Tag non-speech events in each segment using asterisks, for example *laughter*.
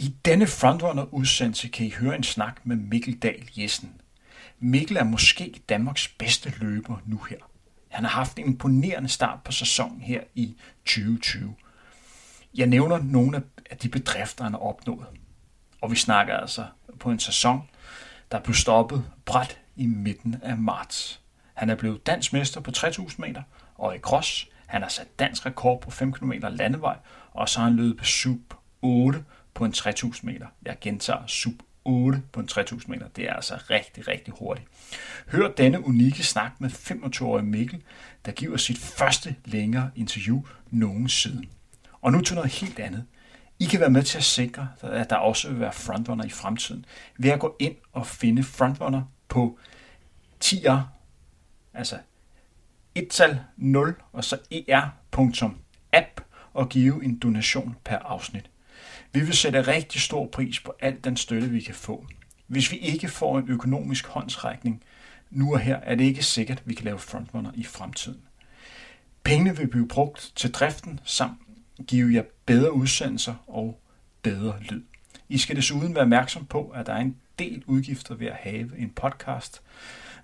I denne Frontrunner-udsendelse kan I høre en snak med Mikkel Dahl Jessen. Mikkel er måske Danmarks bedste løber nu her. Han har haft en imponerende start på sæsonen her i 2020. Jeg nævner nogle af de bedrifter, han har opnået. Og vi snakker altså på en sæson, der blev stoppet bræt i midten af marts. Han er blevet dansk mester på 3000 meter og i cross. Han har sat dansk rekord på 5 km landevej, og så har han løbet på sub 8 på en 3000 meter. Jeg gentager sub 8 på en 3000 meter. Det er altså rigtig, rigtig hurtigt. Hør denne unikke snak med 25-årige Mikkel, der giver sit første længere interview nogensinde. Og nu til noget helt andet. I kan være med til at sikre, at der også vil være frontrunner i fremtiden, ved at gå ind og finde frontrunner på tier, altså 1 0 og så er.app og give en donation per afsnit. Vi vil sætte rigtig stor pris på al den støtte, vi kan få. Hvis vi ikke får en økonomisk håndsrækning nu og her, er det ikke sikkert, at vi kan lave frontrunner i fremtiden. Pengene vil blive brugt til driften samt give jer bedre udsendelser og bedre lyd. I skal desuden være opmærksom på, at der er en del udgifter ved at have en podcast.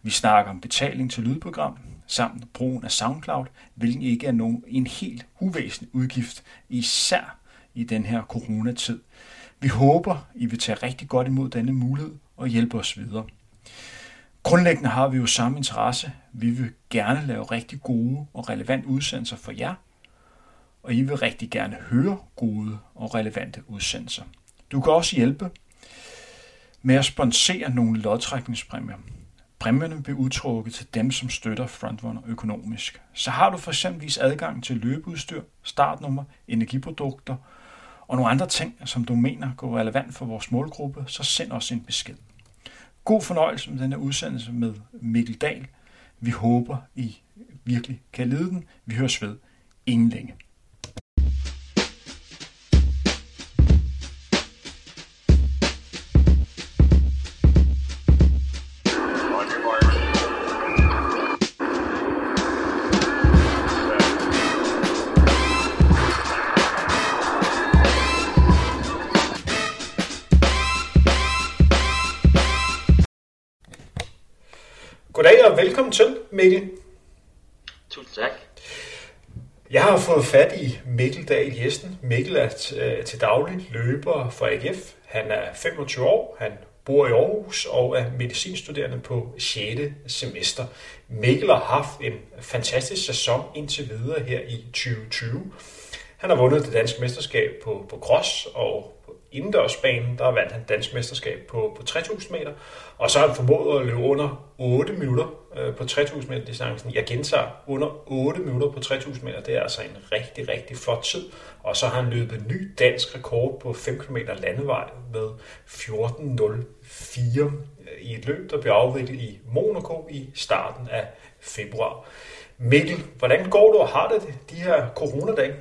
Vi snakker om betaling til lydprogram, samt brugen af SoundCloud, hvilken ikke er nogen, en helt uvæsentlig udgift, især i den her coronatid. Vi håber, I vil tage rigtig godt imod denne mulighed og hjælpe os videre. Grundlæggende har vi jo samme interesse. Vi vil gerne lave rigtig gode og relevante udsendelser for jer, og I vil rigtig gerne høre gode og relevante udsendelser. Du kan også hjælpe med at sponsere nogle lodtrækningspræmier. Præmierne bliver udtrukket til dem, som støtter Frontrunner økonomisk. Så har du for eksempelvis adgang til løbeudstyr, startnummer, energiprodukter og nogle andre ting, som du mener går relevant for vores målgruppe, så send os en besked. God fornøjelse med denne udsendelse med Mikkel Dahl. Vi håber, I virkelig kan lide den. Vi høres ved ingen længe. Til, Mikkel. Tusind tak. Jeg har fået fat i Mikkel Dahl Jessen. Mikkel er til daglig løber for AGF. Han er 25 år, han bor i Aarhus og er medicinstuderende på 6. semester. Mikkel har haft en fantastisk sæson indtil videre her i 2020. Han har vundet det danske mesterskab på, på cross og indendørsbanen, der vandt han dansk mesterskab på, på 3000 meter, og så har han formået at løbe under 8 minutter øh, på 3000 meter distancen. Jeg gentager, under 8 minutter på 3000 meter, det er altså en rigtig, rigtig flot tid. Og så har han løbet en ny dansk rekord på 5 km landevej med 14.04 øh, i et løb, der blev afviklet i Monaco i starten af februar. Mikkel, hvordan går du og har det de her coronadage?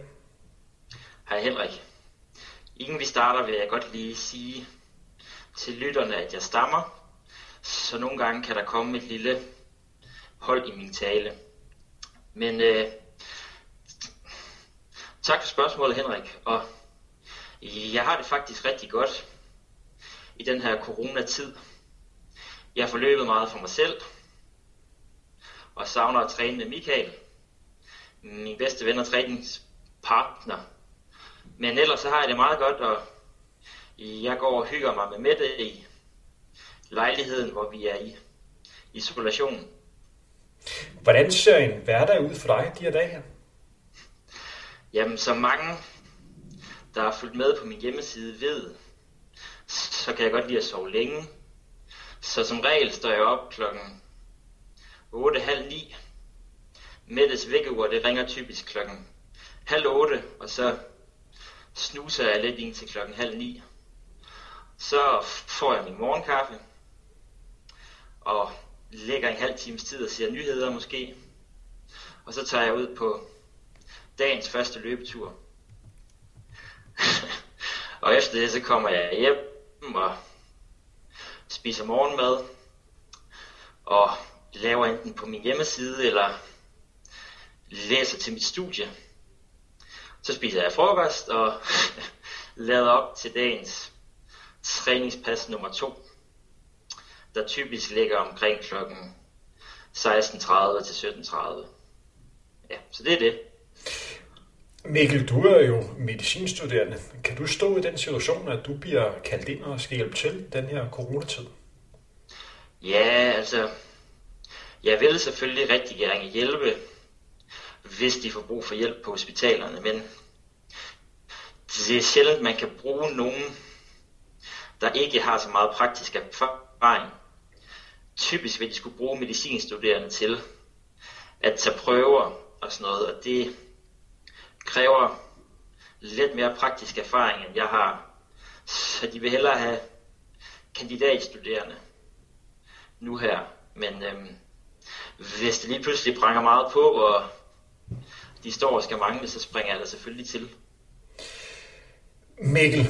Hej Henrik. Inden vi starter, vil jeg godt lige sige til lytterne, at jeg stammer, så nogle gange kan der komme et lille hold i min tale. Men øh, tak for spørgsmålet, Henrik. Og jeg har det faktisk rigtig godt i den her coronatid. Jeg har forløbet meget for mig selv, og savner at træne med Michael, min bedste ven og træningspartner. Men ellers så har jeg det meget godt, og jeg går og hygger mig med Mette i lejligheden, hvor vi er i isolation. Hvordan ser en hverdag ud for dig de her dage her? Jamen, som mange, der har fulgt med på min hjemmeside, ved, så kan jeg godt lide at sove længe. Så som regel står jeg op klokken 8.30. Mettes vækkeur, det ringer typisk klokken halv 8, og så snuser jeg lidt ind til klokken halv ni. Så får jeg min morgenkaffe, og lægger en halv times tid og ser nyheder måske. Og så tager jeg ud på dagens første løbetur. *laughs* og efter det, så kommer jeg hjem og spiser morgenmad, og laver enten på min hjemmeside, eller læser til mit studie. Så spiser jeg frokost og *laughs* lader op til dagens træningspas nummer to, der typisk ligger omkring klokken 16.30 til 17.30. Ja, så det er det. Mikkel, du er jo medicinstuderende. Kan du stå i den situation, at du bliver kaldt ind og skal hjælpe til den her coronatid? Ja, altså, jeg vil selvfølgelig rigtig gerne hjælpe, hvis de får brug for hjælp på hospitalerne, men det er sjældent, man kan bruge nogen, der ikke har så meget praktisk erfaring. Typisk vil de skulle bruge medicinstuderende til at tage prøver og sådan noget, og det kræver lidt mere praktisk erfaring, end jeg har. Så de vil hellere have kandidatstuderende nu her. Men øhm, hvis det lige pludselig brænder meget på, og de står og skal mangle, så springer jeg da selvfølgelig til. Mikkel,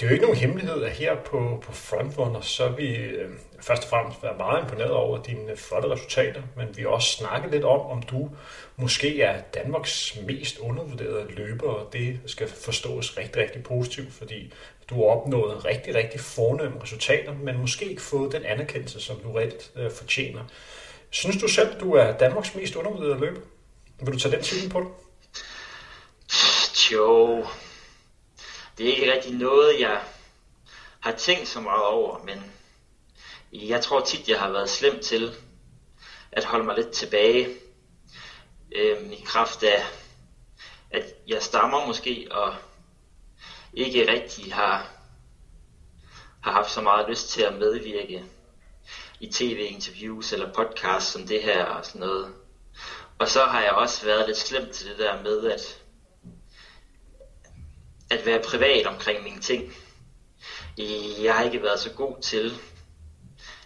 det er jo ikke nogen hemmelighed, at her på, på Frontrunner, så vi øh, først og fremmest være meget imponeret over dine flotte resultater, men vi har også snakket lidt om, om du måske er Danmarks mest undervurderede løber, og det skal forstås rigtig, rigtig positivt, fordi du har opnået rigtig, rigtig fornemme resultater, men måske ikke fået den anerkendelse, som du rigtig øh, fortjener. Synes du selv, du er Danmarks mest undervurderede løber? Vil du tage den titel på dig? Jo, det er ikke rigtig noget, jeg har tænkt så meget over, men jeg tror tit, jeg har været slem til at holde mig lidt tilbage øhm, i kraft af, at jeg stammer måske, og ikke rigtig har, har haft så meget lyst til at medvirke i tv-interviews eller podcasts som det her og sådan noget. Og så har jeg også været lidt slemt til det der med at, at være privat omkring mine ting. Jeg har ikke været så god til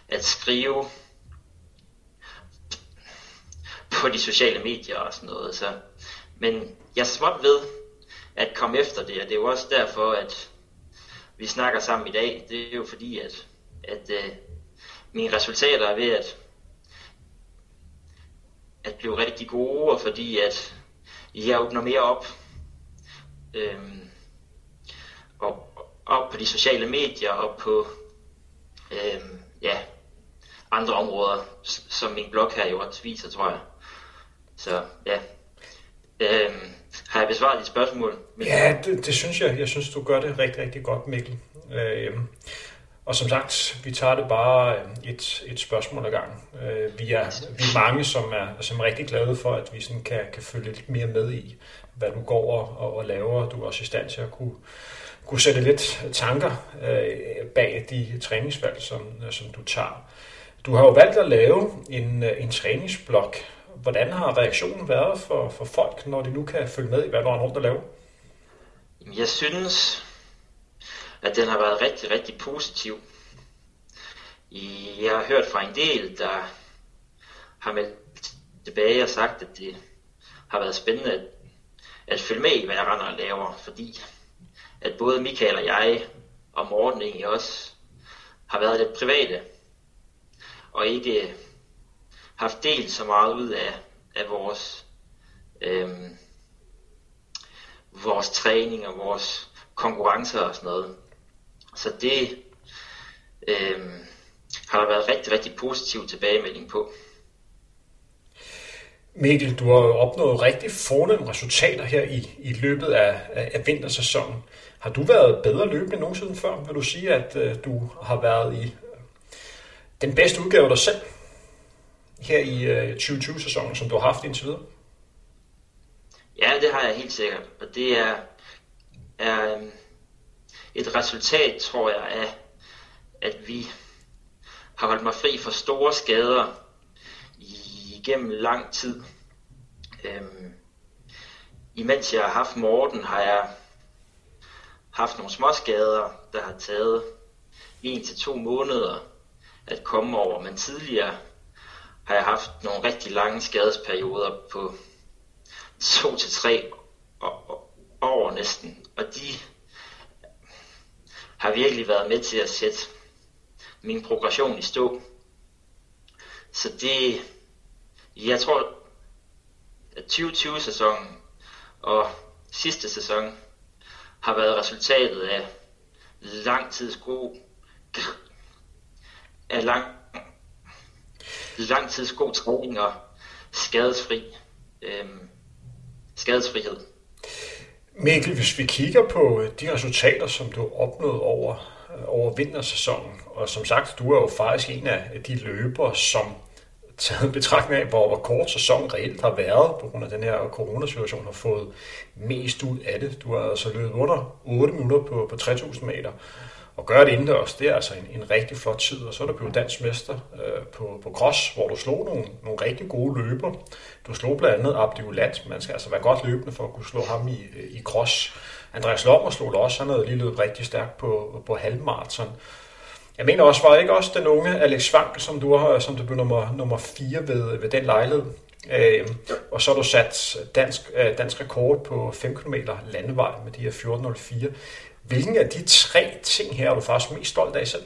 at skrive på de sociale medier og sådan noget. Så, men jeg er småt ved at komme efter det, og det er jo også derfor, at vi snakker sammen i dag. Det er jo fordi, at, at uh, mine resultater er ved at, at blive rigtig gode, og fordi at jeg åbner mere op. Øhm, og op på de sociale medier og på øhm, ja, andre områder, som min blog her jo også viser, tror jeg. Så ja. Øhm, har jeg besvaret dit spørgsmål? Ja, det, det synes jeg. Jeg synes, du gør det rigtig, rigtig godt, Mikkel. Øhm, og som sagt, vi tager det bare øh, et, et spørgsmål ad gangen. Øh, vi, er, vi er mange, som er, som er rigtig glade for, at vi sådan kan, kan følge lidt mere med i, hvad du går og, og laver. Du er også i stand til at kunne, kunne sætte lidt tanker øh, bag de træningsvalg, som, som du tager. Du har jo valgt at lave en, en træningsblog. Hvordan har reaktionen været for, for folk, når de nu kan følge med i, hvad du har rundt at lave? Jeg synes, at den har været rigtig, rigtig positiv. Jeg har hørt fra en del, der har meldt tilbage og sagt, at det har været spændende at, at følge med i, hvad jeg render og laver, fordi at både Michael og jeg, og Morten egentlig også, har været lidt private, og ikke haft delt så meget ud af, af vores, øhm, vores træning og vores konkurrencer og sådan noget. Så det øhm, har der været rigtig, rigtig positiv tilbagemelding på. Mikkel, du har jo opnået rigtig fornemme resultater her i, i løbet af, af vintersæsonen. Har du været bedre løbende end nogensinde før? Vil du sige, at uh, du har været i uh, den bedste udgave af dig selv her i uh, 2020-sæsonen, som du har haft indtil videre? Ja, det har jeg helt sikkert. Og det er, er um, et resultat, tror jeg, af, at vi har holdt mig fri for store skader igennem lang tid. Øhm, imens jeg har haft Morten, har jeg haft nogle småskader, der har taget en til to måneder at komme over, men tidligere har jeg haft nogle rigtig lange skadesperioder på to til tre år næsten, og de har virkelig været med til at sætte min progression i stå. Så det, jeg tror, at 2020-sæsonen og sidste sæson har været resultatet af langtidsgod af lang, langtidsgod træning og skadesfri øhm, skadesfrihed. Mikkel, hvis vi kigger på øh, de resultater, som du har opnået over, øh, over vintersæsonen, og som sagt, du er jo faktisk en af de løbere, som taget betragtning af, hvor, hvor kort sæsonen reelt har været på grund af den her coronasituation, har fået mest ud af det. Du har altså løbet under 8 minutter på, på 3000 meter, og gøre det indendørs, det er altså en, en rigtig flot tid. Og så er du blevet dansk mester øh, på, på cross, hvor du slog nogle, nogle rigtig gode løber. Du slog blandt andet Abdiulat, Man skal altså være godt løbende for at kunne slå ham i, i cross. Andreas Lommer slog det også. Han havde lige løbet rigtig stærkt på, på halvmarathon. Jeg mener også, var ikke også den unge Alex Svank, som du, har, som du blev nummer, nummer 4 ved, ved den lejlighed? Øh, og så har du sat dansk, øh, dansk rekord på 5 km landevej med de her 14.04. Hvilken af de tre ting her er du faktisk mest stolt af selv?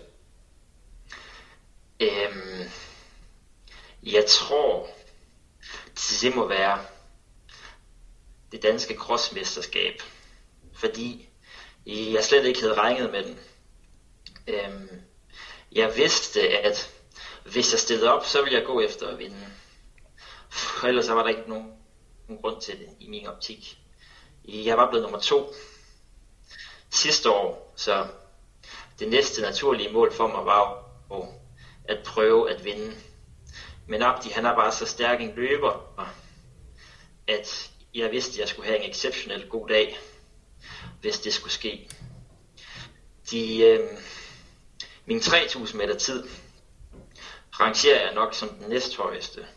Øhm, jeg tror, det må være det danske crossmesterskab, fordi jeg slet ikke havde regnet med den. Øhm, jeg vidste, at hvis jeg stillede op, så ville jeg gå efter at vinde. For ellers var der ikke nogen, nogen grund til det i min optik. Jeg var blevet nummer to sidste år, så det næste naturlige mål for mig var jo at prøve at vinde. Men Abdi, han er bare så stærk en løber, at jeg vidste, at jeg skulle have en exceptionelt god dag, hvis det skulle ske. De, øh, min 3000 meter tid rangerer jeg nok som den næsthøjeste,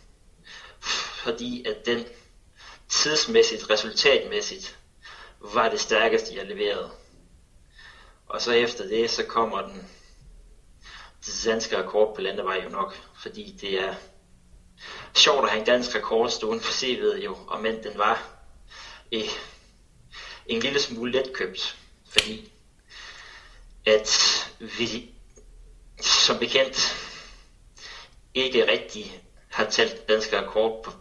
fordi at den tidsmæssigt, resultatmæssigt, var det stærkeste, jeg leverede. Og så efter det, så kommer den, det danske rekord på landevej jo nok, fordi det er sjovt at have en dansk rekord stående på CV'et jo, og men den var eh, en lille smule letkøbt, fordi at vi som bekendt ikke rigtig har talt dansk rekord på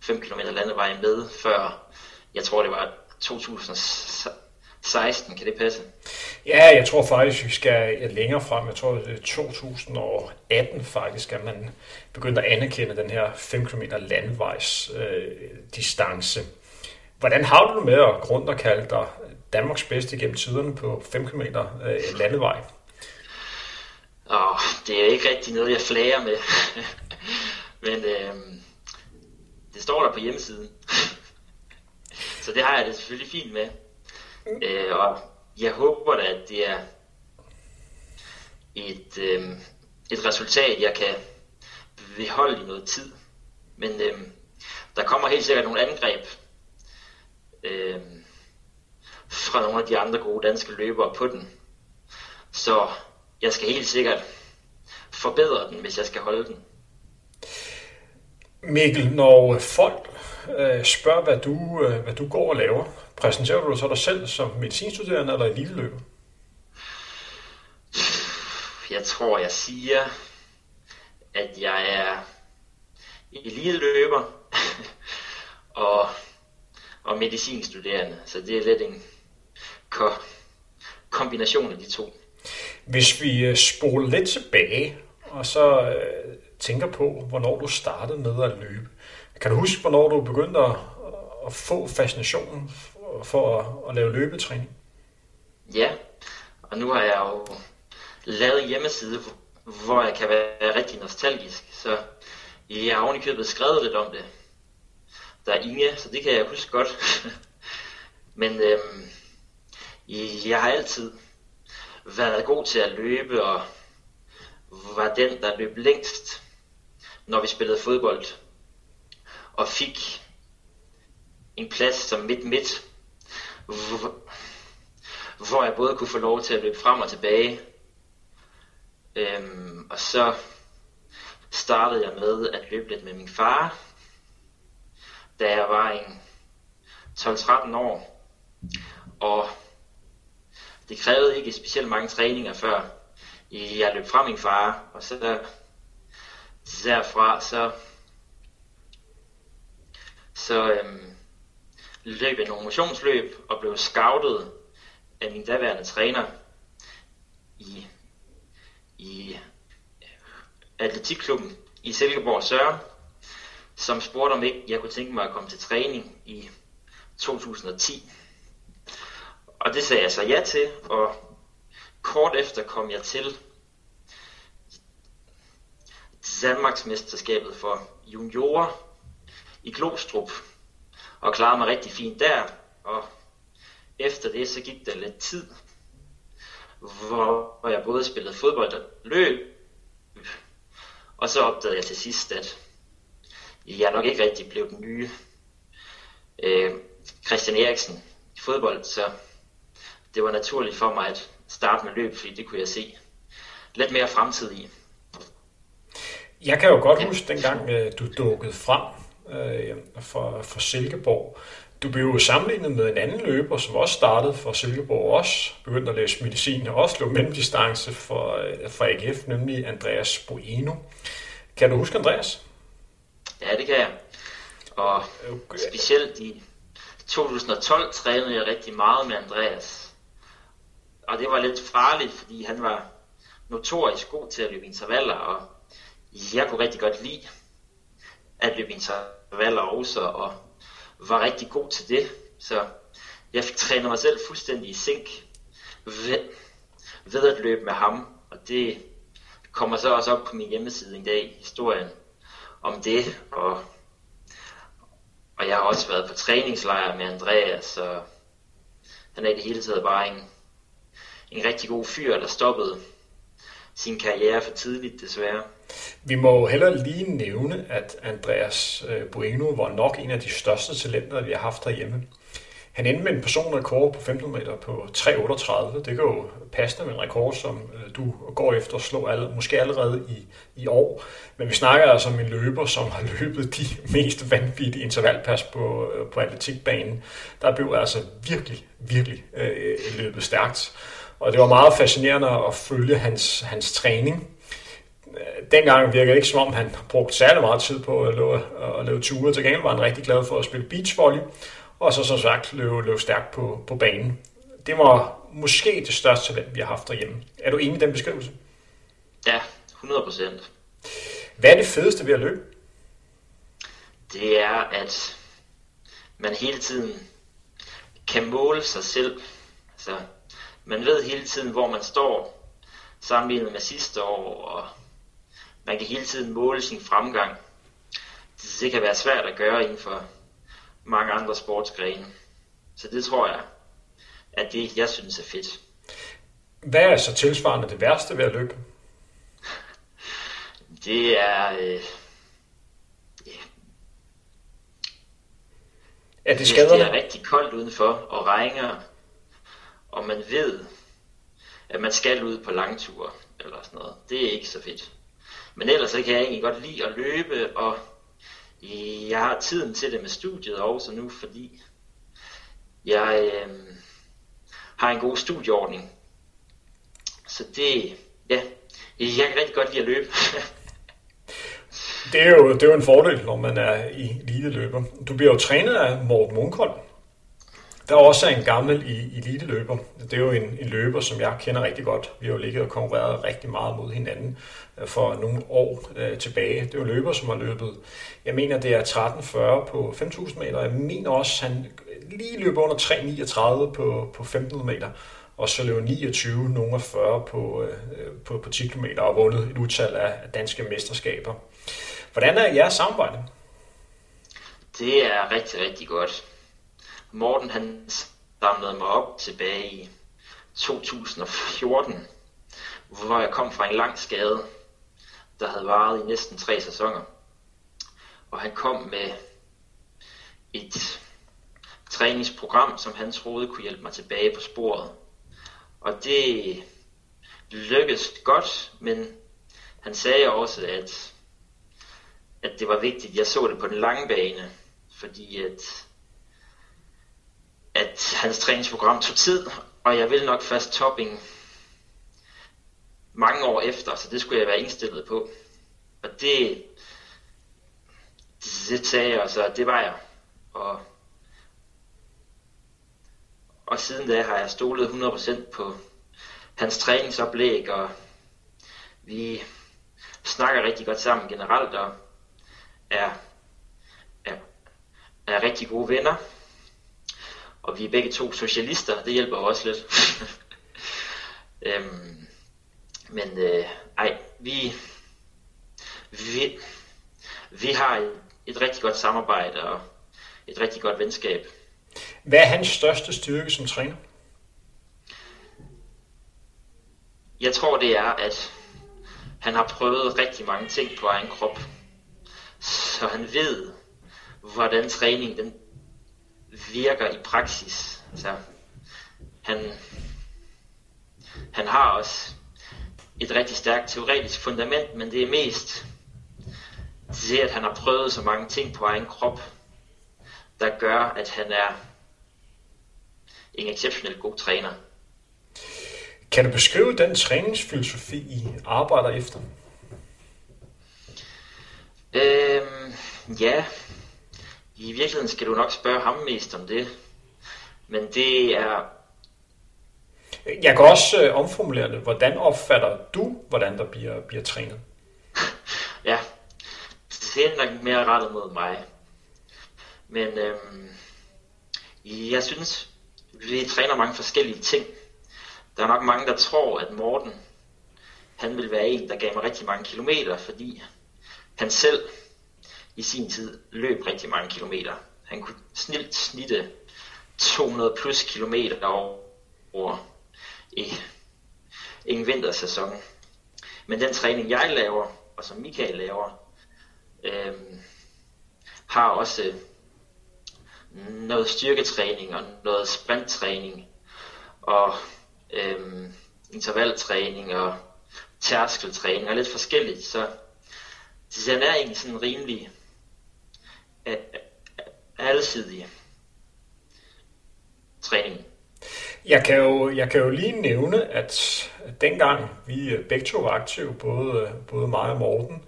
5 km landevej med, før jeg tror det var 2016, kan det passe? Ja, jeg tror faktisk, vi skal længere frem. Jeg tror, det er 2018 faktisk, at man begyndte at anerkende den her 5 km landvejs øh, distance. Hvordan har du det med at grund og kalde dig Danmarks bedste gennem tiderne på 5 km øh, landevej? Oh, det er ikke rigtig noget, jeg flager med. *laughs* Men øh, det står der på hjemmesiden. *laughs* Så det har jeg det selvfølgelig fint med. Mm. Øh, og jeg håber da, at det er et, øh, et resultat, jeg kan beholde i noget tid. Men øh, der kommer helt sikkert nogle angreb øh, fra nogle af de andre gode danske løbere på den. Så jeg skal helt sikkert forbedre den, hvis jeg skal holde den. Mikkel, når folk øh, spørger, hvad du, øh, hvad du går og laver, præsenterer du så dig selv som medicinstuderende eller eliteløber? Jeg tror, jeg siger, at jeg er eliteløber *laughs* og, og medicinstuderende. Så det er lidt en ko- kombination af de to. Hvis vi øh, spoler lidt tilbage, og så øh, tænker på, hvornår du startede med at løbe. Kan du huske, hvornår du begyndte at, at få fascinationen for at, at lave løbetræning? Ja, og nu har jeg jo lavet en hjemmeside, hvor jeg kan være rigtig nostalgisk, så jeg har ovenikøbet skrevet lidt om det. Der er Inge, så det kan jeg huske godt. *laughs* Men øhm, jeg har altid været god til at løbe, og var den, der løb længst, når vi spillede fodbold. Og fik en plads som midt-midt, hvor jeg både kunne få lov til at løbe frem og tilbage. Øhm, og så startede jeg med at løbe lidt med min far, da jeg var en 12-13 år. Og det krævede ikke specielt mange træninger før jeg løb fra min far, og så derfra så så øhm, løb jeg nogle motionsløb og blev scoutet af min daværende træner i, i øh, atletikklubben i Silkeborg Søren, som spurgte om ikke jeg kunne tænke mig at komme til træning i 2010. Og det sagde jeg så ja til, og kort efter kom jeg til Danmarksmesterskabet for juniorer i Glostrup og klarede mig rigtig fint der, og efter det så gik der lidt tid, hvor jeg både spillede fodbold og løb, og så opdagede jeg til sidst, at jeg nok ikke rigtig blev den nye øh, Christian Eriksen i fodbold, så det var naturligt for mig at starte med løb, fordi det kunne jeg se lidt mere fremtid i. Jeg kan jo godt huske dengang, du dukkede frem øh, for, for Silkeborg. Du blev jo sammenlignet med en anden løber, som også startede for Silkeborg, også begyndte at læse medicin og også lå mellemdistance for, øh, for AGF, nemlig Andreas Bueno. Kan du huske Andreas? Ja, det kan jeg. Og okay. specielt i 2012 trænede jeg rigtig meget med Andreas. Og det var lidt farligt, fordi han var notorisk god til at løbe intervaller, og jeg kunne rigtig godt lide at løbe intervaller også, og var rigtig god til det. Så jeg fik trænet mig selv fuldstændig i sink ved, ved at løbe med ham. Og det kommer så også op på min hjemmeside en dag, historien om det. Og, og jeg har også været på træningslejr med Andreas, så han er i det hele taget bare en, en rigtig god fyr, der stoppede sin karriere for tidligt, desværre. Vi må jo heller lige nævne, at Andreas øh, Bueno var nok en af de største talenter, vi har haft derhjemme. Han endte med en personrekord på 15 meter på 3.38. Det kan jo passe med en rekord, som øh, du går efter at slå alle, måske allerede i, i år. Men vi snakker altså om en løber, som har løbet de *laughs* mest vanvittige intervalpas på, øh, på atletikbanen. Der blev altså virkelig, virkelig øh, løbet stærkt. Og det var meget fascinerende at følge hans, hans træning. Dengang virkede det ikke som om, han brugte særlig meget tid på at lave, at lave ture. Til gengæld var han rigtig glad for at spille beachvolley, og så som sagt løbe, løbe stærkt på, på banen. Det var måske det største talent, vi har haft derhjemme. Er du enig i den beskrivelse? Ja, 100 procent. Hvad er det fedeste ved at løbe? Det er, at man hele tiden kan måle sig selv. Altså, man ved hele tiden, hvor man står sammenlignet med sidste år, og man kan hele tiden måle sin fremgang. Det kan være svært at gøre inden for mange andre sportsgrene. Så det tror jeg, at det, jeg synes er fedt. Hvad er så tilsvarende det værste ved at løbe? *laughs* Det er... Øh, yeah. Er det skaderne? det er rigtig koldt udenfor og regner, og man ved, at man skal ud på langture eller sådan noget. Det er ikke så fedt. Men ellers så kan jeg egentlig godt lide at løbe, og jeg har tiden til det med studiet også nu, fordi jeg øh, har en god studieordning. Så det, ja, jeg kan rigtig godt lide at løbe. det, er jo, det er jo en fordel, når man er i lille løber. Du bliver jo trænet af Morten Munkholm der er også en gammel eliteløber. Det er jo en, en løber, som jeg kender rigtig godt. Vi har jo ligget og konkurreret rigtig meget mod hinanden øh, for nogle år øh, tilbage. Det er jo løber, som har løbet, jeg mener det er 13.40 på 5.000 meter. Jeg mener også, han lige løber under 3.39 på, på 1.500 meter. Og så løber 29, nogle 40 på, øh, på, på 10 km og vundet et utal af danske mesterskaber. Hvordan er jeres samarbejde? Det er rigtig, rigtig godt. Morten han samlede mig op tilbage i 2014, hvor jeg kom fra en lang skade, der havde varet i næsten tre sæsoner. Og han kom med et træningsprogram, som han troede kunne hjælpe mig tilbage på sporet. Og det lykkedes godt, men han sagde også, at, at det var vigtigt, at jeg så det på den lange bane, fordi at at hans træningsprogram tog tid, og jeg ville nok fast topping mange år efter, så det skulle jeg være indstillet på. Og det, det sagde jeg, så det var jeg. Og, og siden da har jeg stolet 100% på hans træningsoplæg, og vi snakker rigtig godt sammen generelt og er, er, er rigtig gode venner. Og vi er begge to socialister, det hjælper også lidt. *laughs* øhm, men øh, ej, vi, vi, vi har et, et rigtig godt samarbejde og et rigtig godt venskab. Hvad er hans største styrke som træner? Jeg tror, det er, at han har prøvet rigtig mange ting på egen krop. Så han ved, hvordan træning den virker i praksis. Altså, han, han har også et rigtig stærkt teoretisk fundament, men det er mest det, at han har prøvet så mange ting på egen krop, der gør, at han er en exceptionelt god træner. Kan du beskrive den træningsfilosofi, I arbejder efter? Øhm, ja, i virkeligheden skal du nok spørge ham mest om det. Men det er... Jeg kan også øh, omformulere det. Hvordan opfatter du, hvordan der bliver, bliver trænet? *laughs* ja, det er nok mere rettet mod mig. Men øhm, jeg synes, vi træner mange forskellige ting. Der er nok mange, der tror, at Morten, han vil være en, der gav mig rigtig mange kilometer, fordi han selv i sin tid løb rigtig mange kilometer. Han kunne snilt snitte 200 plus kilometer over i en vintersæson. Men den træning, jeg laver, og som Michael laver, øh, har også øh, noget styrketræning og noget sprinttræning og øh, intervaltræning og tærskeltræning og lidt forskelligt. Så, så den er egentlig sådan rimelig alsidig træning. Jeg kan, jo, jeg kan jo lige nævne, at dengang vi øh, begge to var aktive, både, øh, både mig og Morten,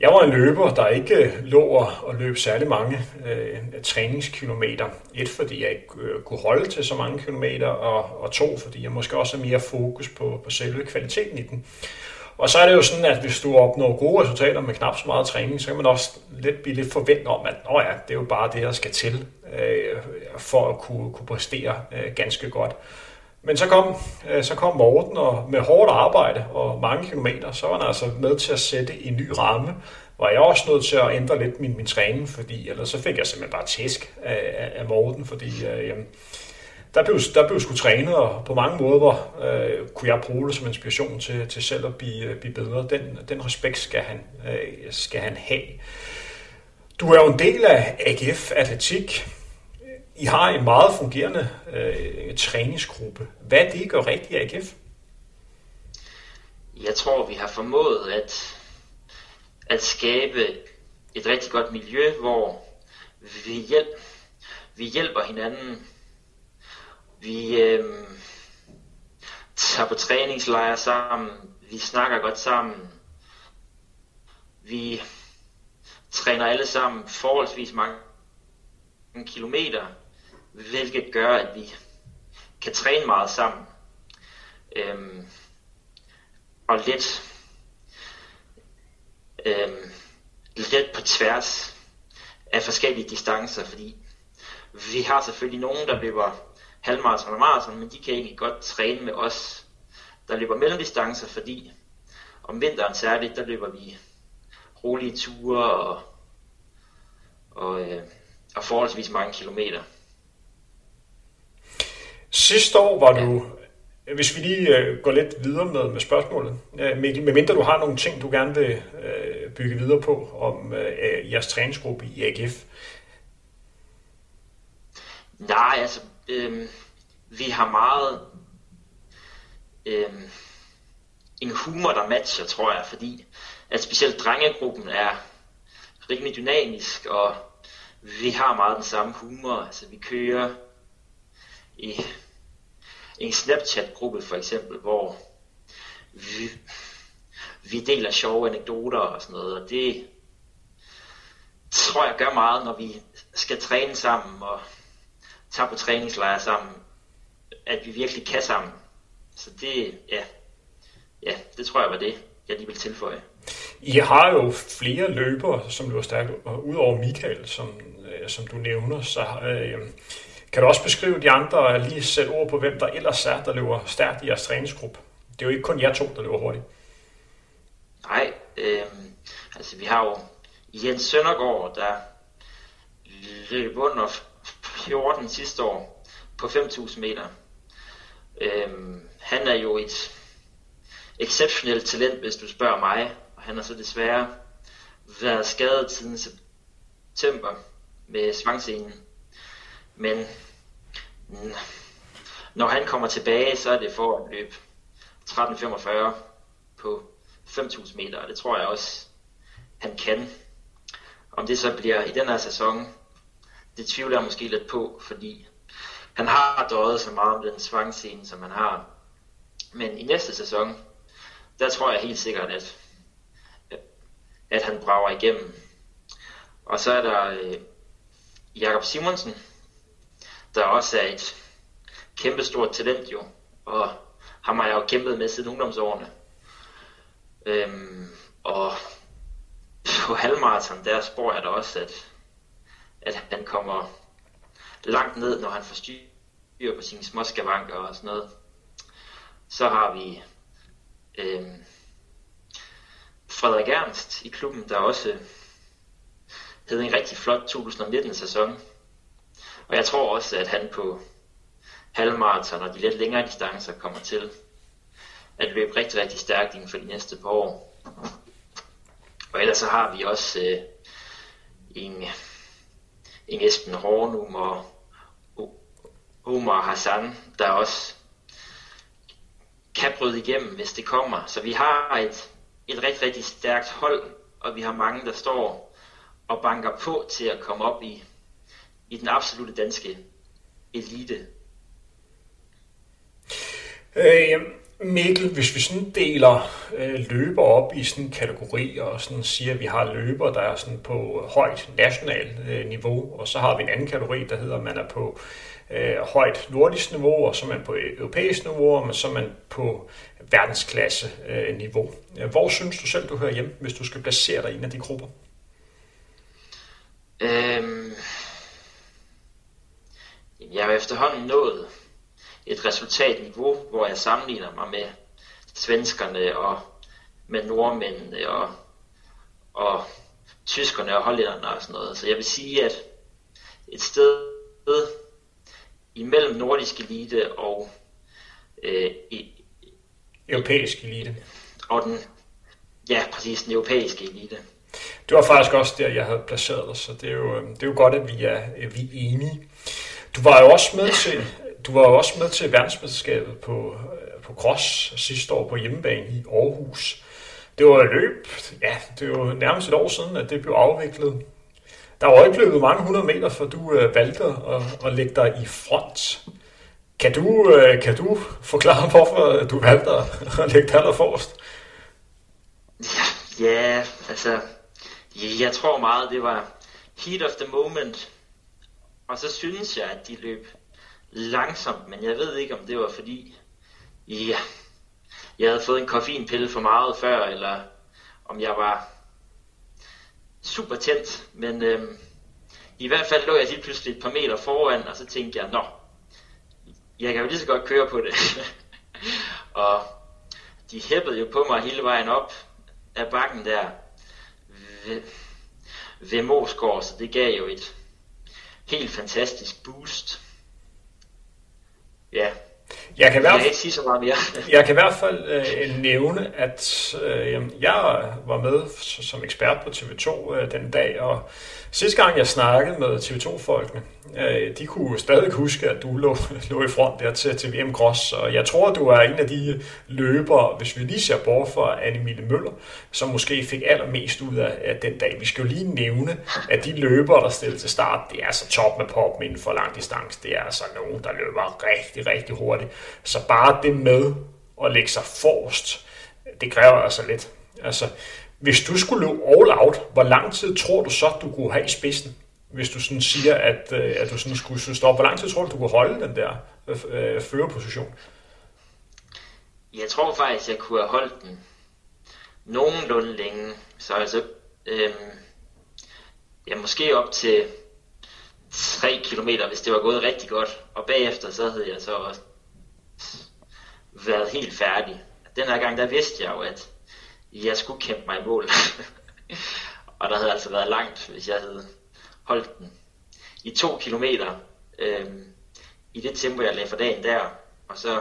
jeg var en løber, der ikke øh, lå og løb særlig mange øh, træningskilometer. Et, fordi jeg ikke øh, kunne holde til så mange kilometer, og, og to, fordi jeg måske også har mere fokus på, på selve kvaliteten i den. Og så er det jo sådan, at hvis du opnår gode resultater med knap så meget træning, så kan man også lidt blive lidt forventet om, at Nå ja, det er jo bare det, der skal til øh, for at kunne, kunne præstere øh, ganske godt. Men så kom, øh, så kom Morten, og med hårdt arbejde og mange kilometer, så var han altså med til at sætte en ny ramme, hvor jeg også nødt til at ændre lidt min, min træning, fordi ellers så fik jeg simpelthen bare tæsk af, af Morten, fordi øh, jamen, der blev, der blev sgu trænet, og på mange måder øh, kunne jeg bruge det som inspiration til, til selv at blive, øh, blive bedre. Den, den respekt skal han, øh, skal han have. Du er jo en del af AGF Atletik. I har en meget fungerende øh, træningsgruppe. Hvad er det, I gør rigtigt i AGF? Jeg tror, vi har formået at, at skabe et rigtig godt miljø, hvor vi, hjælp, vi hjælper hinanden. Vi øh, tager på træningslejre sammen. Vi snakker godt sammen. Vi træner alle sammen forholdsvis mange kilometer hvilket gør, at vi kan træne meget sammen. Øhm, og lidt, øhm, lidt på tværs af forskellige distancer, fordi vi har selvfølgelig nogen, der løber halvmarathon og maraton, men de kan egentlig godt træne med os, der løber mellemdistancer, fordi om vinteren særligt, der løber vi rolige ture og, og, øh, og forholdsvis mange kilometer. Sidste år var du, hvis vi lige øh, går lidt videre med, med spørgsmålet, øh, Mikkel, medmindre du har nogle ting, du gerne vil øh, bygge videre på om øh, jeres træningsgruppe i AGF. Nej, altså, øh, vi har meget øh, en humor, der matcher, tror jeg, fordi at specielt drengegruppen er rimelig dynamisk, og vi har meget den samme humor. Altså, vi kører i en Snapchat-gruppe for eksempel, hvor vi, vi deler sjove anekdoter og sådan noget, og det tror jeg gør meget, når vi skal træne sammen og tage på træningslejre sammen, at vi virkelig kan sammen. Så det, ja, ja, det tror jeg var det, jeg lige vil tilføje. I har jo flere løbere, som løber stærkt, og udover Michael, som, øh, som du nævner, så øh, kan du også beskrive de andre, og lige sætte ord på, hvem der ellers er, der løber stærkt i jeres træningsgruppe? Det er jo ikke kun jer to, der løber hurtigt. Nej, øh, altså vi har jo Jens Søndergaard, der løb under 14 sidste år på 5.000 meter. Øhm, han er jo et exceptionelt talent, hvis du spørger mig. Og han har så desværre været skadet siden september med svangscenen. Men når han kommer tilbage, så er det for at løbe 13.45 på 5.000 meter, og det tror jeg også, han kan. Om det så bliver i den her sæson, det tvivler jeg måske lidt på, fordi han har døjet så meget om den svangscene, som han har. Men i næste sæson, der tror jeg helt sikkert, at, at han brager igennem. Og så er der øh, Jakob Simonsen, der også er et kæmpestort talent jo, og ham har jeg jo kæmpet med siden ungdomsårene. Øhm, og på halvmarathon, der spår jeg da også, at, at han kommer langt ned, når han får styr på sine småskavanker og sådan noget. Så har vi øh, Frederik Ernst i klubben, der også havde en rigtig flot 2019-sæson. Og jeg tror også, at han på halvmarathon og de lidt længere distancer kommer til at løbe rigtig, rigtig stærkt inden for de næste par år. Og ellers så har vi også øh, en, en Esben Hornum og Omar Hassan, der også kan bryde igennem, hvis det kommer. Så vi har et, et rigtig, rigtig stærkt hold, og vi har mange, der står og banker på til at komme op i, i den absolute danske elite. Øh, Mikkel, hvis vi sådan deler øh, løber op i sådan kategorier og sådan siger, at vi har løber, der er sådan på højt nationalt øh, niveau, og så har vi en anden kategori, der hedder, at man er på øh, højt nordisk niveau, og så er man på europæisk niveau, og så er man på verdensklasse øh, niveau. Hvor synes du selv, du hører hjemme, hvis du skal placere dig i en af de grupper? Øhm, jeg har efterhånden nået et resultatniveau, hvor jeg sammenligner mig med svenskerne og med nordmændene og, og tyskerne og hollænderne og sådan noget. Så jeg vil sige, at et sted imellem nordisk elite og øh, i, europæisk elite. Og den, ja, præcis, den europæiske elite. Det var faktisk også der, jeg havde placeret dig, så det er jo, det er jo godt, at vi er, vi er enige. Du var jo også med til, du var jo også med til verdensmesterskabet på, øh, på cross sidste år på hjemmebane i Aarhus. Det var et løb, ja, det var nærmest et år siden, at det blev afviklet. Der var ikke løbet mange hundrede meter, for du øh, valgte at, at lægge dig i front. Kan du, øh, kan du forklare, hvorfor du valgte at lægge dig der forrest? Ja, altså, jeg tror meget, det var heat of the moment. Og så synes jeg, at de løb langsomt, men jeg ved ikke, om det var fordi, ja, jeg havde fået en koffeinpille for meget før, eller om jeg var super tændt, men øhm, i hvert fald lå jeg lige pludselig et par meter foran, og så tænkte jeg, nå, jeg kan jo lige så godt køre på det. *laughs* og de hæppede jo på mig hele vejen op af bakken der ved, ved Moskår, så det gav jo et helt fantastisk boost. Ja, jeg kan, hvert, ikke sige så meget mere. *laughs* jeg kan i hvert fald øh, nævne, at øh, jeg var med som ekspert på TV2 øh, den dag, og sidste gang jeg snakkede med TV2-folkene, øh, de kunne stadig huske, at du lå, *laughs* lå i front der til, til VM Cross, og jeg tror, du er en af de løbere, hvis vi lige ser bort fra Annemile Møller, som måske fik allermest ud af, af den dag. Vi skal jo lige nævne, at de løbere, der stillede til start, det er altså top med pop inden for lang distance. Det er altså nogen, der løber rigtig, rigtig hurtigt. Så bare det med at lægge sig forrest, det kræver altså lidt. Altså, hvis du skulle løbe all out, hvor lang tid tror du så, du kunne have i spidsen? Hvis du sådan siger, at, øh, at du sådan skulle stoppe, hvor lang tid tror du, du kunne holde den der øh, øh, førerposition? Jeg tror faktisk, jeg kunne have holdt den nogenlunde længe. Så altså, øh, ja, måske op til 3 km, hvis det var gået rigtig godt. Og bagefter så havde jeg så også været helt færdig. Den her gang, der vidste jeg jo, at jeg skulle kæmpe mig i mål. *laughs* og der havde altså været langt, hvis jeg havde holdt den i to kilometer øhm, i det tempo, jeg lagde for dagen der, og så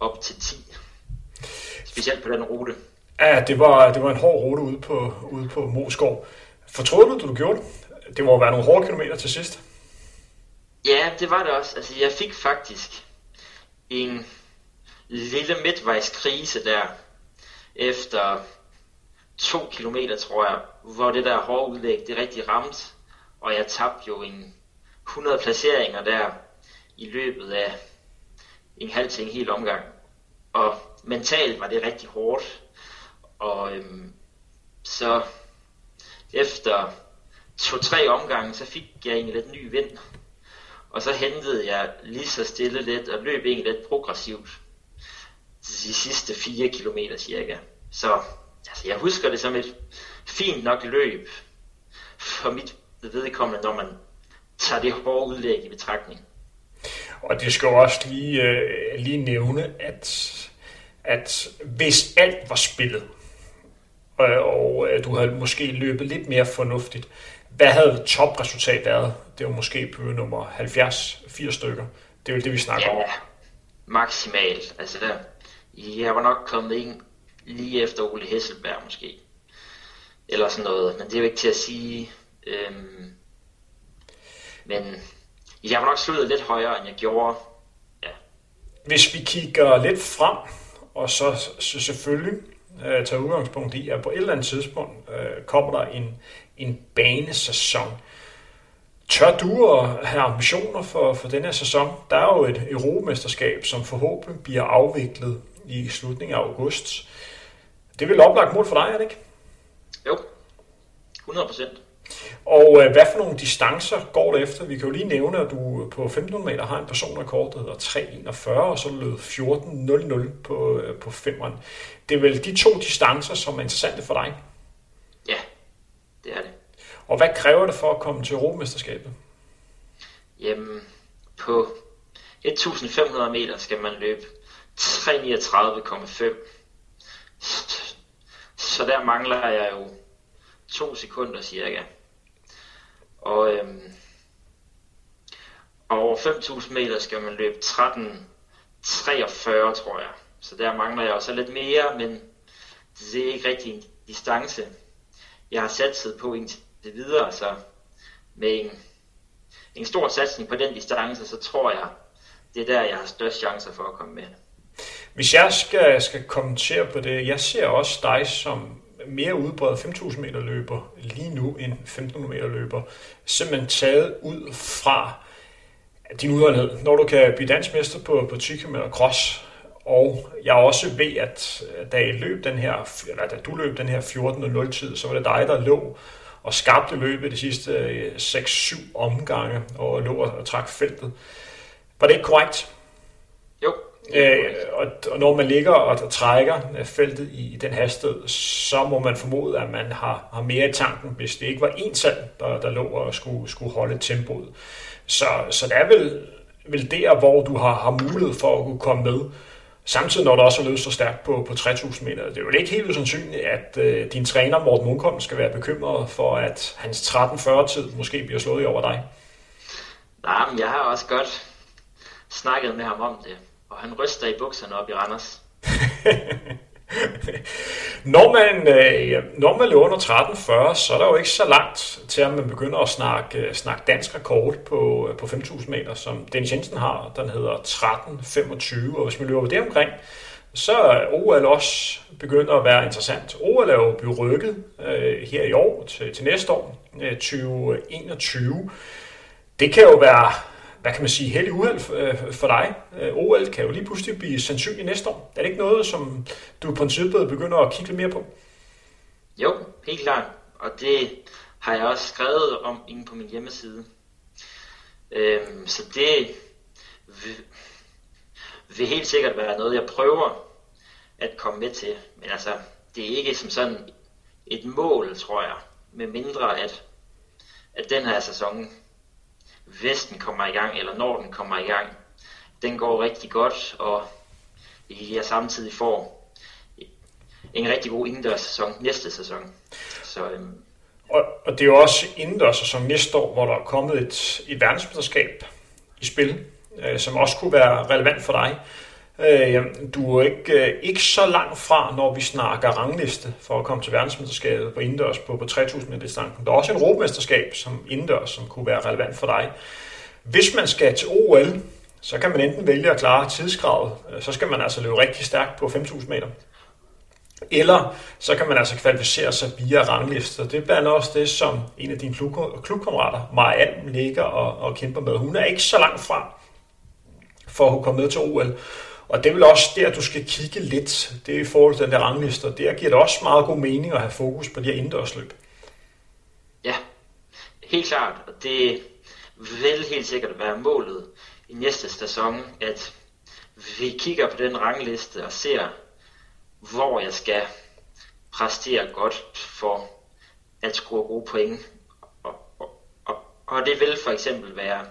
op til 10. Specielt på den rute. Ja, det var, det var en hård rute ude på, ude på Moskov. Fortrød du, du gjorde det? Det må være nogle hårde kilometer til sidst. Ja, det var det også. Altså, jeg fik faktisk en lille midtvejskrise der, efter to kilometer, tror jeg, hvor det der hårde udlæg, det rigtig ramte, og jeg tabte jo en 100 placeringer der i løbet af en halv til en hel omgang. Og mentalt var det rigtig hårdt. Og øhm, så efter to-tre omgange, så fik jeg egentlig lidt ny vind. Og så hentede jeg lige så stille lidt og løb egentlig lidt progressivt de sidste 4 km cirka. Så altså, jeg husker det som et fint nok løb for mit vedkommende, når man tager det hårde udlæg i betragtning. Og det skal jo også lige, øh, lige nævne, at, at hvis alt var spillet, og, og øh, du havde måske løbet lidt mere fornuftigt, hvad havde topresultat været? Det var måske på nummer 70-80 stykker. Det er jo det, vi snakker ja, om. maksimalt. Altså, jeg var nok kommet ind lige efter Ole Hesselberg måske. Eller sådan noget. Men det er jo ikke til at sige. Øhm, men jeg var nok slået lidt højere, end jeg gjorde. Ja. Hvis vi kigger lidt frem, og så, så selvfølgelig øh, tager udgangspunkt i, at på et eller andet tidspunkt øh, kommer der en, en banesæson. Tør du at have ambitioner for, for den her sæson? Der er jo et europamesterskab, som forhåbentlig bliver afviklet i slutningen af august. Det vil oplagt mål for dig, er det ikke? Jo, 100 procent. Og øh, hvad for nogle distancer går det efter? Vi kan jo lige nævne, at du på 1500 meter har en personrekord, der hedder 3.41, og så lød 14.00 på, øh, på 5'eren. Det er vel de to distancer, som er interessante for dig? Ja, det er det. Og hvad kræver det for at komme til Europamesterskabet? Jamen, på 1500 meter skal man løbe 339,5. Så der mangler jeg jo to sekunder cirka. Og, øhm, over 5.000 meter skal man løbe 13.43, tror jeg. Så der mangler jeg også lidt mere, men det er ikke rigtig en distance, jeg har satset på indtil videre. Så med en, en stor satsning på den distance, så tror jeg, det er der, jeg har størst chancer for at komme med. Hvis jeg skal, skal kommentere på det, jeg ser også dig som mere udbredt 5.000 meter løber lige nu end 1.500 meter løber. Simpelthen taget ud fra din udholdenhed. Når du kan blive dansk mester på, på 10 km cross, og jeg også ved, at øh, da, jeg løb den her, eller da du løb den her 14.00 tid, så var det dig, der lå og skabte løbet de sidste øh, 6-7 omgange og lå og trak feltet. Var det ikke korrekt? Øh, og, og når man ligger og trækker øh, feltet i, i den hastighed, så må man formode, at man har, har mere i tanken, hvis det ikke var en selv, der, der lå og skulle, skulle holde tempoet. Så, så det er vel, vel der, hvor du har, har mulighed for at kunne komme med. Samtidig når du også har løbet så stærkt på, på 3000 meter. Det er jo ikke helt usandsynligt, at øh, din træner Morten Munkholm skal være bekymret for, at hans 13-40-tid måske bliver slået i over dig. Nej, men jeg har også godt snakket med ham om det og han ryster i bukserne op i Randers. *laughs* når, man, øh, når man løber under 13.40, så er der jo ikke så langt til, at man begynder at snakke, øh, snakke dansk rekord på, øh, på 5.000 meter, som Dennis Jensen har. Den hedder 13.25, og hvis man løber det omkring, så er OL også begyndt at være interessant. OL er jo blevet rykket øh, her i år til, til næste år, øh, 2021. Det kan jo være hvad kan man sige, heldig uheld øh, for dig. Øh, OL kan jo lige pludselig blive sandsynlig næste år. Er det ikke noget, som du i princippet begynder at kigge lidt mere på? Jo, helt klart. Og det har jeg også skrevet om inde på min hjemmeside. Øhm, så det vil, vil helt sikkert være noget, jeg prøver at komme med til. Men altså, det er ikke som sådan et mål, tror jeg, med mindre at, at den her sæson, Vesten kommer i gang, eller når den kommer i gang, den går rigtig godt, og jeg samtidig får en rigtig god indendørs sæson næste sæson. Så, øhm, og, og det er jo også indendørs sæson næste år, hvor der er kommet et, et verdensmesterskab i spil, øh, som også kunne være relevant for dig. Øh, du er ikke, øh, ikke så langt fra, når vi snakker rangliste for at komme til verdensmesterskabet på indendørs på, på 3000 meter distancen. Der er også et europamesterskab som indendørs, som kunne være relevant for dig. Hvis man skal til OL, så kan man enten vælge at klare tidskravet, øh, så skal man altså løbe rigtig stærkt på 5000 meter. Eller så kan man altså kvalificere sig via ranglister. Det er blandt også det, som en af dine klubkammerater, Maja Alm, ligger og, og kæmper med. Hun er ikke så langt fra for at komme med til OL. Og det er vel også der, du skal kigge lidt. Det er i forhold til den der ranglister. Der giver det også meget god mening at have fokus på de her indendørsløb. Ja, helt klart. Og det vil helt sikkert være målet i næste sæson, at vi kigger på den rangliste og ser, hvor jeg skal præstere godt for at score gode point. Og, og, og, og det vil for eksempel være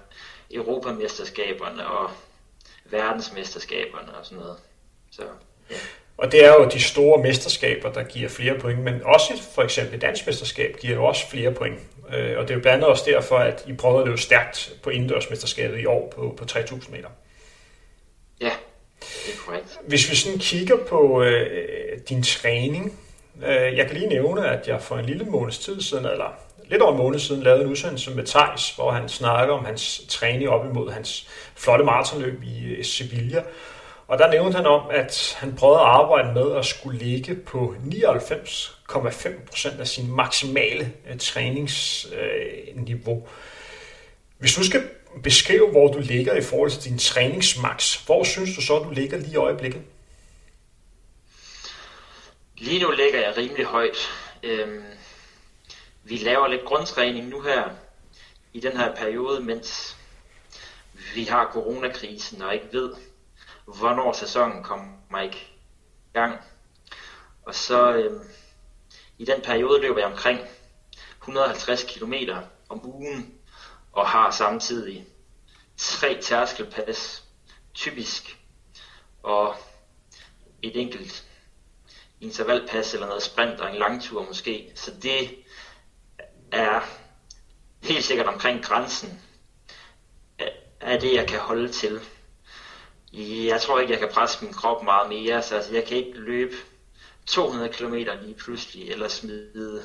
Europamesterskaberne og verdensmesterskaberne og sådan noget. Så, ja. Og det er jo de store mesterskaber, der giver flere point, men også for eksempel et dansk mesterskab giver jo også flere point. Øh, og det er jo blandt andet også derfor, at I prøvede at løbe stærkt på indendørsmesterskabet i år på, på 3000 meter. Ja, det er korrekt. Hvis vi sådan kigger på øh, din træning, øh, jeg kan lige nævne, at jeg for en lille måneds tid siden, eller lidt over en måned siden, lavede en udsendelse med Tejs, hvor han snakker om hans træning op imod hans flotte maratonløb i øh, Sevilla. Og der nævnte han om, at han prøvede at arbejde med at skulle ligge på 99,5% af sin maksimale øh, træningsniveau. Hvis du skal beskrive, hvor du ligger i forhold til din træningsmax, hvor synes du så, du ligger lige i øjeblikket? Lige nu ligger jeg rimelig højt. Øhm, vi laver lidt grundtræning nu her i den her periode, mens vi har coronakrisen og ikke ved, hvornår sæsonen kommer i gang. Og så øh, i den periode løber jeg omkring 150 km om ugen og har samtidig tre tærskelpas typisk og et enkelt intervalpas eller noget sprint og en langtur måske. Så det er helt sikkert omkring grænsen af det, jeg kan holde til. Jeg tror ikke, jeg kan presse min krop meget mere, så altså, jeg kan ikke løbe 200 km lige pludselig, eller smide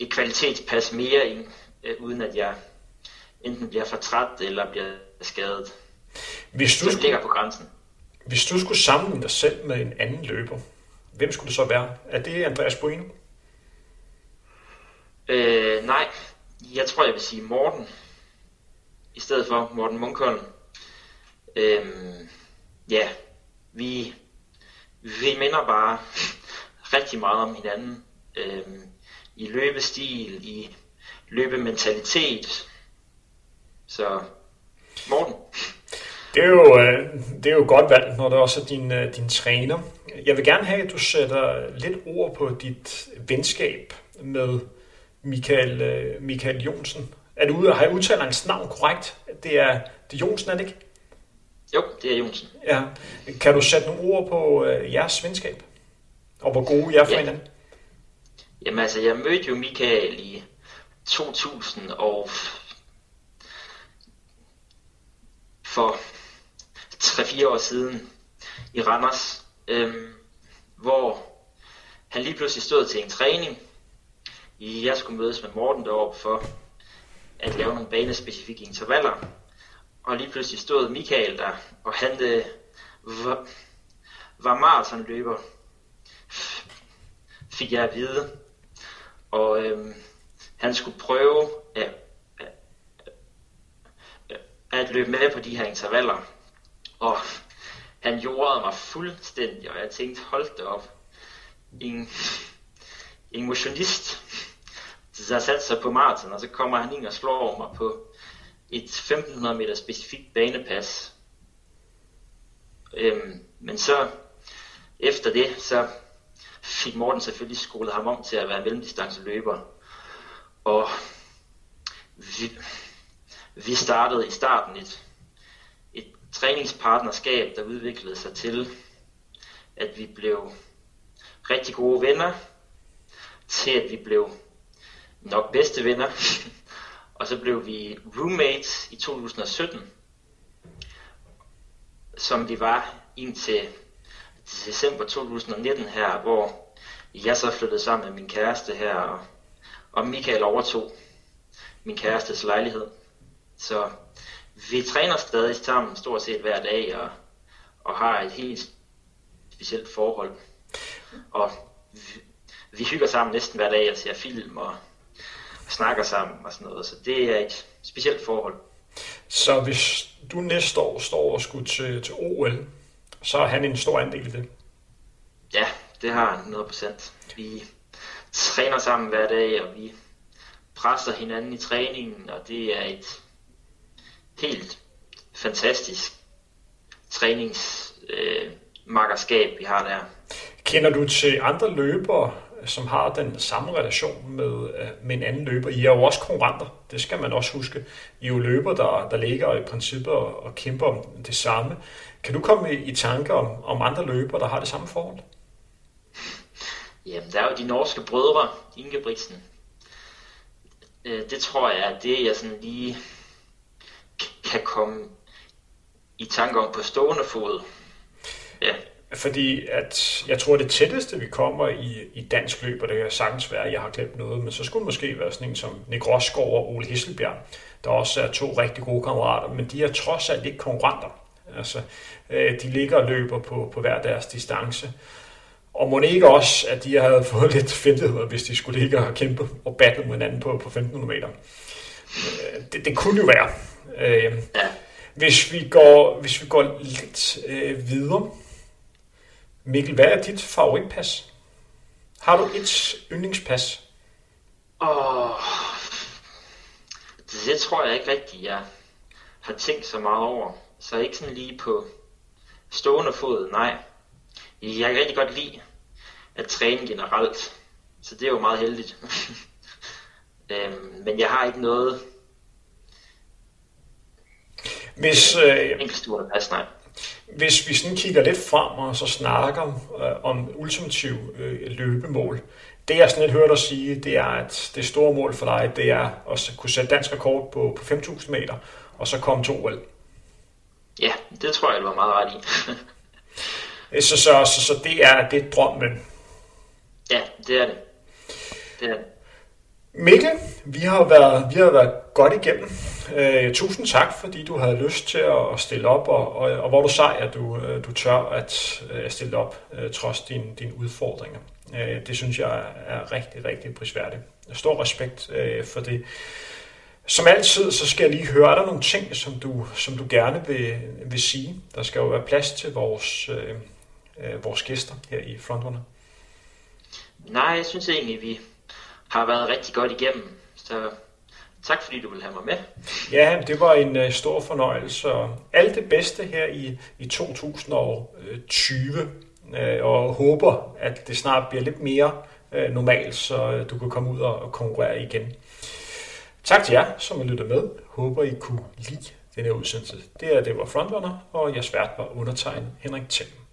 et kvalitetspas mere ind, øh, uden at jeg enten bliver for træt eller bliver skadet. Hvis du så skulle, på grænsen. Hvis du skulle sammenligne dig selv med en anden løber, hvem skulle det så være? Er det Andreas Bueno? Øh, nej, jeg tror, jeg vil sige Morten, i stedet for Morten Munkholm. Øh, ja, vi, vi minder bare *laughs* rigtig meget om hinanden. Øh, I løbestil, i løbementalitet. Så Morten. Det er jo, øh, det er jo godt valgt, når det også er din, øh, din træner. Jeg vil gerne have, at du sætter lidt ord på dit venskab med Michael, øh, Michael Jonsen. Er du ude har udtalt hans navn korrekt? Det er, det er Jonsen, er det ikke? Jo, det er Jonsen. Ja. Kan du sætte nogle ord på øh, jeres venskab? Og hvor gode I er for ja. hinanden? Jamen altså, jeg mødte jo Michael i 2000 og for 3-4 år siden i Randers, øhm, hvor han lige pludselig stod til en træning. Jeg skulle mødes med Morten deroppe for at lave nogle banespecifikke intervaller. Og lige pludselig stod Michael der, og han øh, var, var maratonløber, fik jeg at vide. Og øh, han skulle prøve at, at, at løbe med på de her intervaller. Og han jordede mig fuldstændig, og jeg tænkte, hold da op. En, en motionist, der satte sig på maraton, og så kommer han ind og slår mig på et 1500 meter specifikt banepas. Øhm, men så efter det, så fik Morten selvfølgelig skolet ham om til at være mellemdistanceløber. Og vi, vi startede i starten et, et træningspartnerskab, der udviklede sig til, at vi blev rigtig gode venner, til at vi blev nok bedste venner, *laughs* og så blev vi roommates i 2017, som vi var indtil december 2019 her, hvor jeg så flyttede sammen med min kæreste her, og, og Michael overtog min kærestes lejlighed. Så vi træner stadig sammen stort set hver dag, og, og har et helt specielt forhold. Og vi, vi hygger sammen næsten hver dag og ser film og, og snakker sammen og sådan noget. Så det er et specielt forhold. Så hvis du næste år står og skulle til, til OL, så har han en stor andel i det? Ja, det har han 100%. Vi træner sammen hver dag, og vi presser hinanden i træningen, og det er et helt fantastisk træningsmakkerskab, øh, vi har der. Kender du til andre løbere, Øh, som har den samme relation med, øh, med en anden løber? I er jo også konkurrenter, det skal man også huske. I er jo løber, der, der ligger i princippet og, og kæmper om det samme. Kan du komme i, i tanke om, om andre løbere, der har det samme forhold? Jamen, der er jo de norske brødre, Ingebrigtsen. Øh, det tror jeg er det, jeg sådan lige kan komme i tanke om på stående fod. Ja. Fordi at jeg tror, det tætteste, vi kommer i, i dansk løb, og det kan sagtens være, at jeg har glemt noget, men så skulle det måske være sådan en som Nick Rosgaard og Ole Hisselbjerg, der også er to rigtig gode kammerater, men de er trods alt ikke konkurrenter. Altså, øh, de ligger og løber på, på hver deres distance. Og må ikke også, at de havde *laughs* fået lidt fintet, hvis de skulle ligge og kæmpe og battle med hinanden på, på 1500 meter. Øh, det, det kunne jo være. Øh, hvis, vi går, hvis vi går lidt øh, videre. Mikkel, hvad er dit favoritpas? Har du et yndlingspas? Åh, oh, det tror jeg ikke rigtigt, jeg har tænkt så meget over. Så ikke sådan lige på stående fod, nej. Jeg kan rigtig godt lide at træne generelt, så det er jo meget heldigt. *laughs* øhm, men jeg har ikke noget hvis, øh, enkeltstående pas, nej. Hvis vi sådan kigger lidt frem og så snakker øh, om ultimativ øh, løbemål, det jeg sådan lidt hørte dig sige, det er, at det store mål for dig, det er at kunne sætte dansk rekord på, på 5.000 meter, og så komme to OL. Ja, det tror jeg, du var meget ret i. *laughs* så, så, så, så det er det er drømmen. Ja, det er det. Det er det. Mikkel, vi har været, vi har været godt igennem. Øh, tusind tak, fordi du havde lyst til at stille op, og, og, og hvor du sej, at du, øh, du tør at uh, stille op, øh, trods dine din udfordringer. Øh, det synes jeg er rigtig, rigtig prisværdigt. Stor respekt øh, for det. Som altid, så skal jeg lige høre, er der nogle ting, som du, som du gerne vil, vil sige? Der skal jo være plads til vores, øh, vores gæster her i Frontrunner. Nej, jeg synes egentlig, vi har været rigtig godt igennem. Så tak fordi du vil have mig med. Ja, det var en uh, stor fornøjelse. alt det bedste her i, i 2020. Uh, øh, og håber, at det snart bliver lidt mere uh, normalt, så uh, du kan komme ud og, og konkurrere igen. Tak til jer, som har lyttet med. Håber, I kunne lide denne udsendelse. Det er det var Frontrunner, og jeg svært var undertegnet Henrik Thiem.